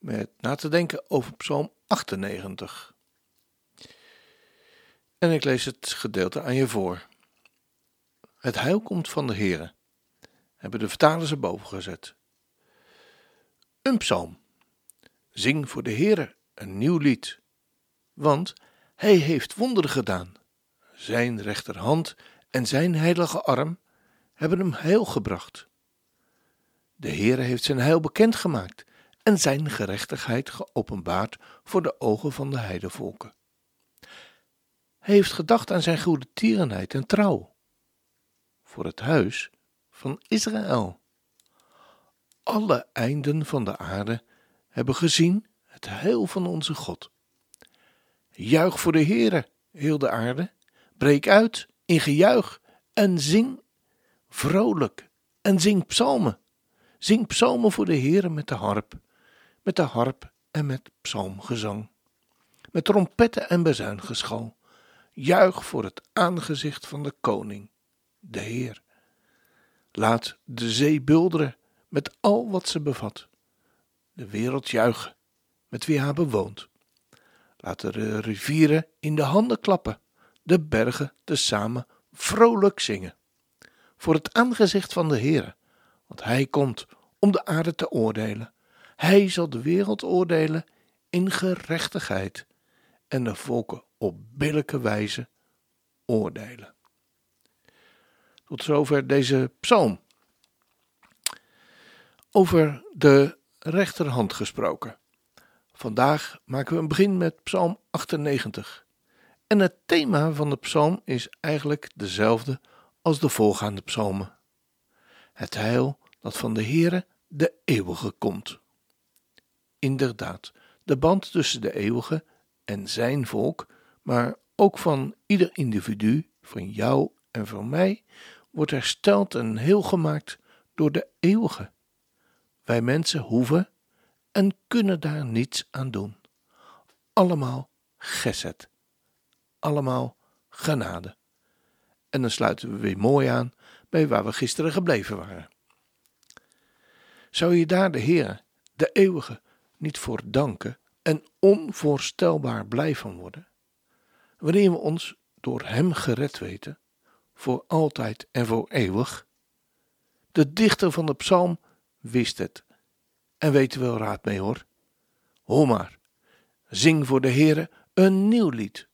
met na te denken over Psalm 98. En ik lees het gedeelte aan je voor. Het heil komt van de Heere, hebben de vertalers erboven gezet. Een psalm. Zing voor de Heere een nieuw lied, want Hij heeft wonderen gedaan. Zijn rechterhand en zijn heilige arm hebben hem heil gebracht. De Heere heeft zijn heil bekendgemaakt en zijn gerechtigheid geopenbaard voor de ogen van de heidevolken. Hij heeft gedacht aan zijn goede tierenheid en trouw voor het huis van Israël. Alle einden van de aarde hebben gezien het heil van onze God. Juich voor de Heere, heel de aarde, breek uit in gejuich en zing vrolijk en zing psalmen. Zing psalmen voor de Heere met de harp, met de harp en met psalmgezang, met trompetten en bezuingeschal. Juich voor het aangezicht van de koning, de Heer. Laat de zee bulderen met al wat ze bevat. De wereld juichen met wie haar bewoont. Laat de rivieren in de handen klappen, de bergen tezamen vrolijk zingen. Voor het aangezicht van de Heer, want Hij komt om de aarde te oordelen. Hij zal de wereld oordelen in gerechtigheid en de volken op billijke wijze oordelen. Tot zover deze psalm. Over de rechterhand gesproken. Vandaag maken we een begin met Psalm 98. En het thema van de psalm is eigenlijk dezelfde als de voorgaande psalmen. Het heil dat van de Heere de eeuwige komt. Inderdaad, de band tussen de eeuwige en zijn volk, maar ook van ieder individu, van jou en van mij, wordt hersteld en heel gemaakt door de eeuwige. Wij mensen hoeven en kunnen daar niets aan doen. Allemaal geset. Allemaal genade. En dan sluiten we weer mooi aan bij waar we gisteren gebleven waren. Zou je daar de Heer, de eeuwige, niet voor danken en onvoorstelbaar blij van worden? Wanneer we ons door Hem gered weten, voor altijd en voor eeuwig? De dichter van de psalm wist het en weet wel raad mee hoor. Hoor maar, zing voor de Heere een nieuw lied.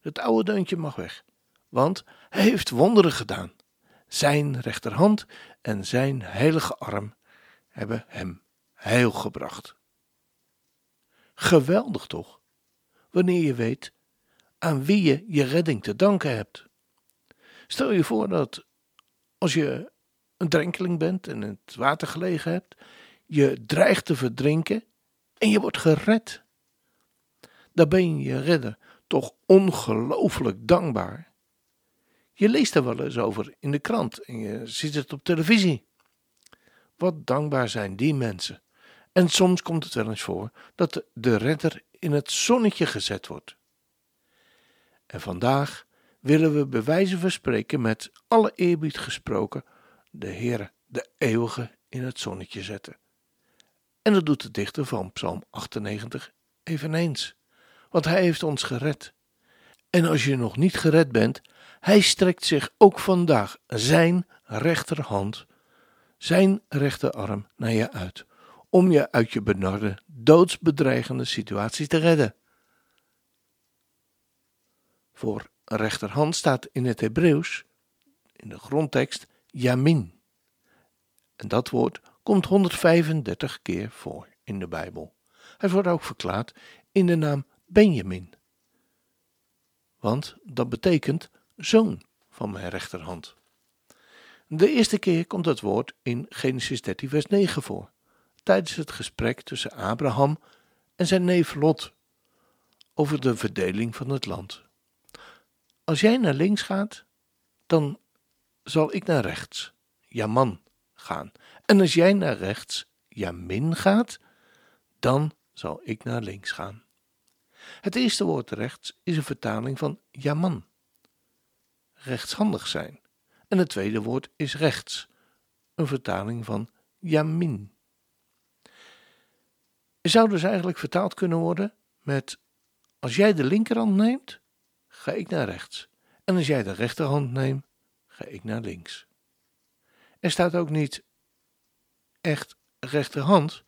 Het oude deuntje mag weg, want hij heeft wonderen gedaan. Zijn rechterhand en zijn heilige arm hebben hem heil gebracht. Geweldig toch, wanneer je weet aan wie je je redding te danken hebt. Stel je voor dat als je een drenkeling bent en in het water gelegen hebt, je dreigt te verdrinken en je wordt gered. Dan ben je je redder toch ongelooflijk dankbaar. Je leest er wel eens over in de krant en je ziet het op televisie. Wat dankbaar zijn die mensen. En soms komt het wel eens voor dat de redder in het zonnetje gezet wordt. En vandaag willen we bewijzen verspreken met alle eerbied gesproken de Heere, de eeuwige, in het zonnetje zetten. En dat doet de dichter van Psalm 98 eveneens, want hij heeft ons gered. En als je nog niet gered bent, hij strekt zich ook vandaag zijn rechterhand zijn rechterarm naar je uit, om je uit je benarde, doodsbedreigende situatie te redden. Voor rechterhand staat in het Hebreeuws, in de grondtekst, Yamin. En dat woord komt 135 keer voor in de Bijbel. Hij wordt ook verklaard in de naam Benjamin. Want dat betekent zoon van mijn rechterhand. De eerste keer komt het woord in Genesis 13, vers 9 voor. Tijdens het gesprek tussen Abraham en zijn neef Lot over de verdeling van het land. Als jij naar links gaat, dan zal ik naar rechts, Jaman, gaan. En als jij naar rechts, Jamin gaat, dan zal ik naar links gaan. Het eerste woord rechts is een vertaling van Jaman, rechtshandig zijn. En het tweede woord is rechts, een vertaling van Yamin. Zou dus eigenlijk vertaald kunnen worden met: Als jij de linkerhand neemt, ga ik naar rechts. En als jij de rechterhand neemt, ga ik naar links. Er staat ook niet echt rechterhand,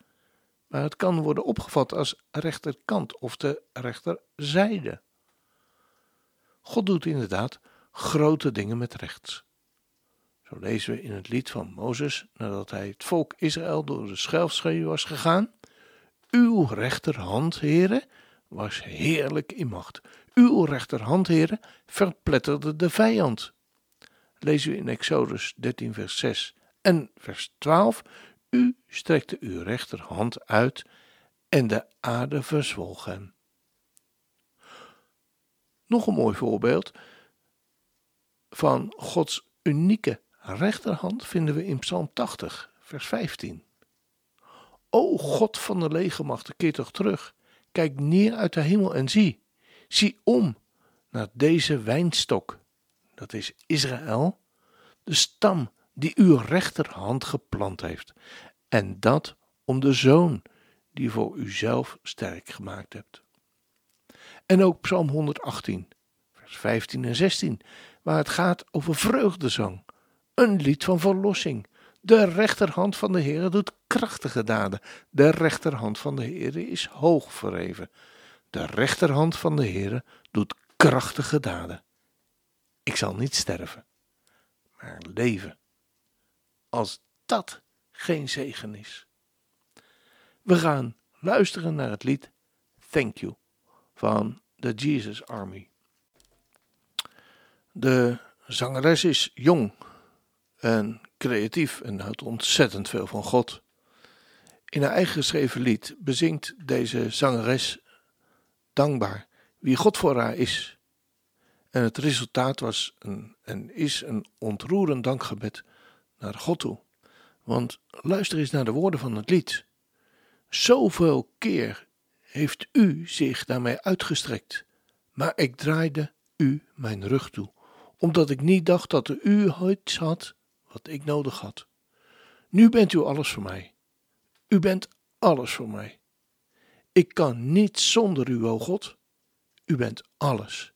maar het kan worden opgevat als rechterkant of de rechterzijde. God doet inderdaad grote dingen met rechts. Zo lezen we in het lied van Mozes, nadat hij het volk Israël door de schelfschreeuw was gegaan. Uw rechterhand, heren, was heerlijk in macht. Uw rechterhand, heren, verpletterde de vijand. Lezen we in Exodus 13, vers 6 en vers 12. U strekte uw rechterhand uit en de aarde verzwolg hen. Nog een mooi voorbeeld van Gods unieke rechterhand vinden we in Psalm 80, vers 15. O God van de legermachten, keer toch terug. Kijk neer uit de hemel en zie. Zie om naar deze wijnstok. Dat is Israël, de stam die uw rechterhand geplant heeft. En dat om de zoon die voor uzelf sterk gemaakt hebt. En ook Psalm 118, vers 15 en 16, waar het gaat over vreugdezang, een lied van verlossing. De rechterhand van de Heer doet krachtige daden. De rechterhand van de Heer is hoog verheven. De rechterhand van de Heer doet krachtige daden. Ik zal niet sterven, maar leven. Als dat geen zegen is. We gaan luisteren naar het lied Thank You van de Jesus Army. De zangeres is jong en creatief en houdt ontzettend veel van God. In haar eigen geschreven lied bezingt deze zangeres dankbaar wie God voor haar is. En het resultaat was een, en is een ontroerend dankgebed naar God toe. Want luister eens naar de woorden van het lied. Zoveel keer heeft u zich naar mij uitgestrekt, maar ik draaide u mijn rug toe, omdat ik niet dacht dat u iets had wat ik nodig had. Nu bent u alles voor mij. U bent alles voor mij. Ik kan niet zonder u, o God. U bent alles.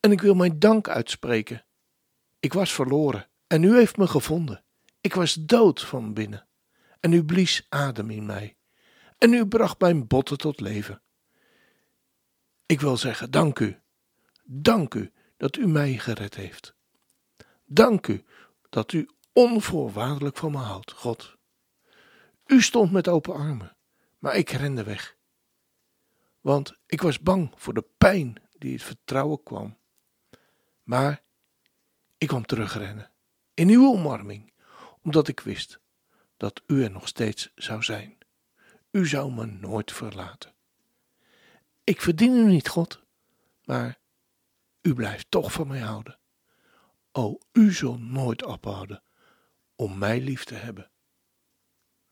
En ik wil mijn dank uitspreken. Ik was verloren en u heeft me gevonden. Ik was dood van binnen en u blies adem in mij. En u bracht mijn botten tot leven. Ik wil zeggen, dank u. Dank u dat u mij gered heeft. Dank u dat u onvoorwaardelijk van me houdt, God. U stond met open armen, maar ik rende weg. Want ik was bang voor de pijn die het vertrouwen kwam. Maar ik kwam terugrennen in uw omarming, omdat ik wist dat u er nog steeds zou zijn. U zou me nooit verlaten. Ik verdien u niet, God, maar u blijft toch van mij houden. O, u zult nooit ophouden om mij lief te hebben.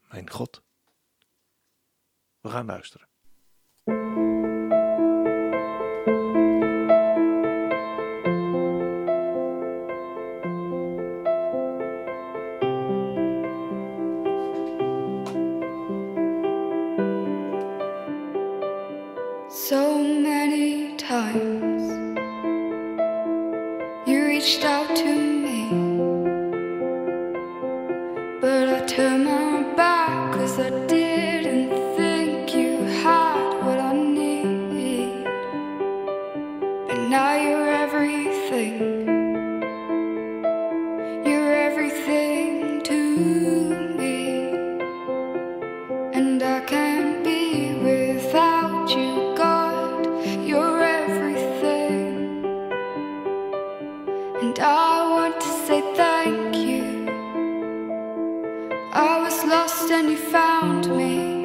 Mijn God. We gaan luisteren. But turned my back cause I didn't think you had what I need. And now you're everything, you're everything to me, and I can't be without you, God. You're everything. And I want to say thank lost and you found me.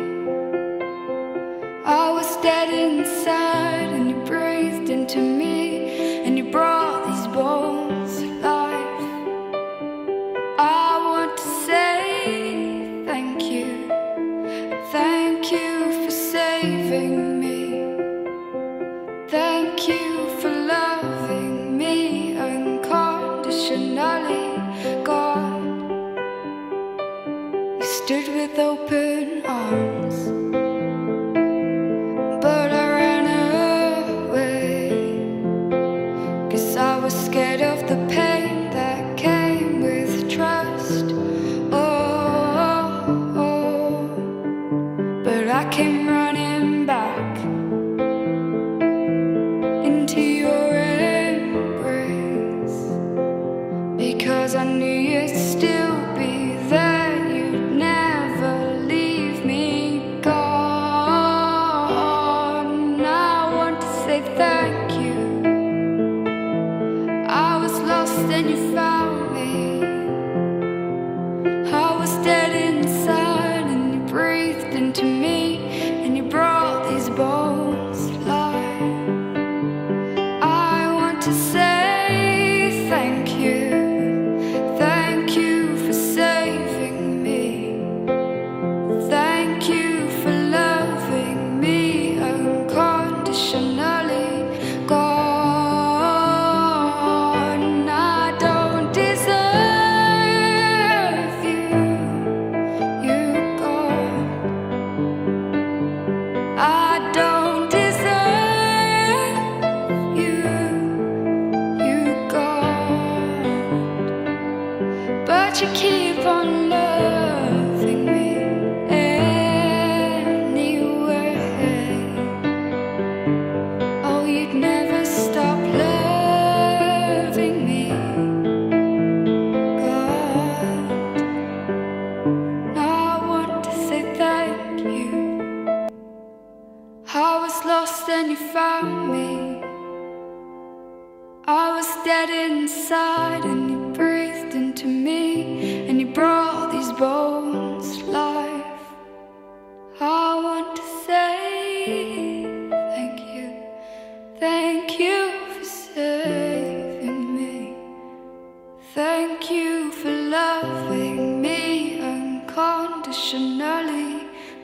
I was dead inside and you breathed into me though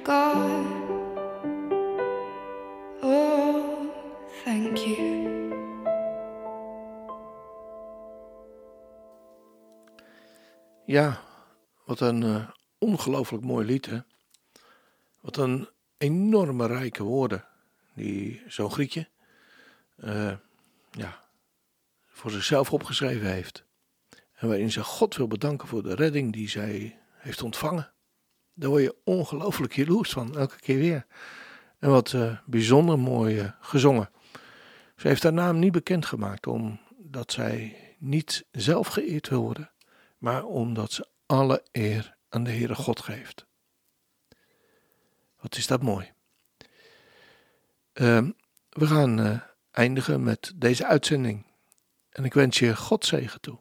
God. Oh, thank you. Ja, wat een eh, ongelooflijk mooi lied, hè? Wat een enorme rijke woorden die zo'n Grietje eh, ja, voor zichzelf opgeschreven heeft. En waarin ze God wil bedanken voor de redding die zij heeft ontvangen. Daar word je ongelooflijk jaloers van, elke keer weer. En wat eh, bijzonder mooi eh, gezongen. Ze heeft haar naam niet bekendgemaakt omdat zij niet zelf geëerd wil worden, maar omdat ze alle eer aan de Heere God geeft. Wat is dat mooi. Ehm, we gaan eh, eindigen met deze uitzending. En ik wens je God zegen toe.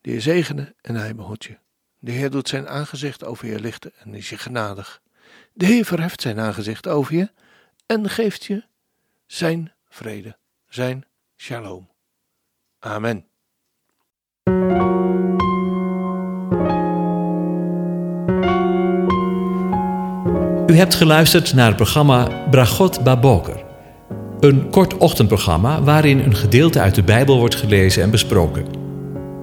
De Heer zegene en hij behoedt je. De Heer doet zijn aangezicht over je lichten en is je genadig. De Heer verheft zijn aangezicht over je en geeft je zijn vrede, zijn shalom. Amen. U hebt geluisterd naar het programma Bragot Baboker. Een kort ochtendprogramma waarin een gedeelte uit de Bijbel wordt gelezen en besproken.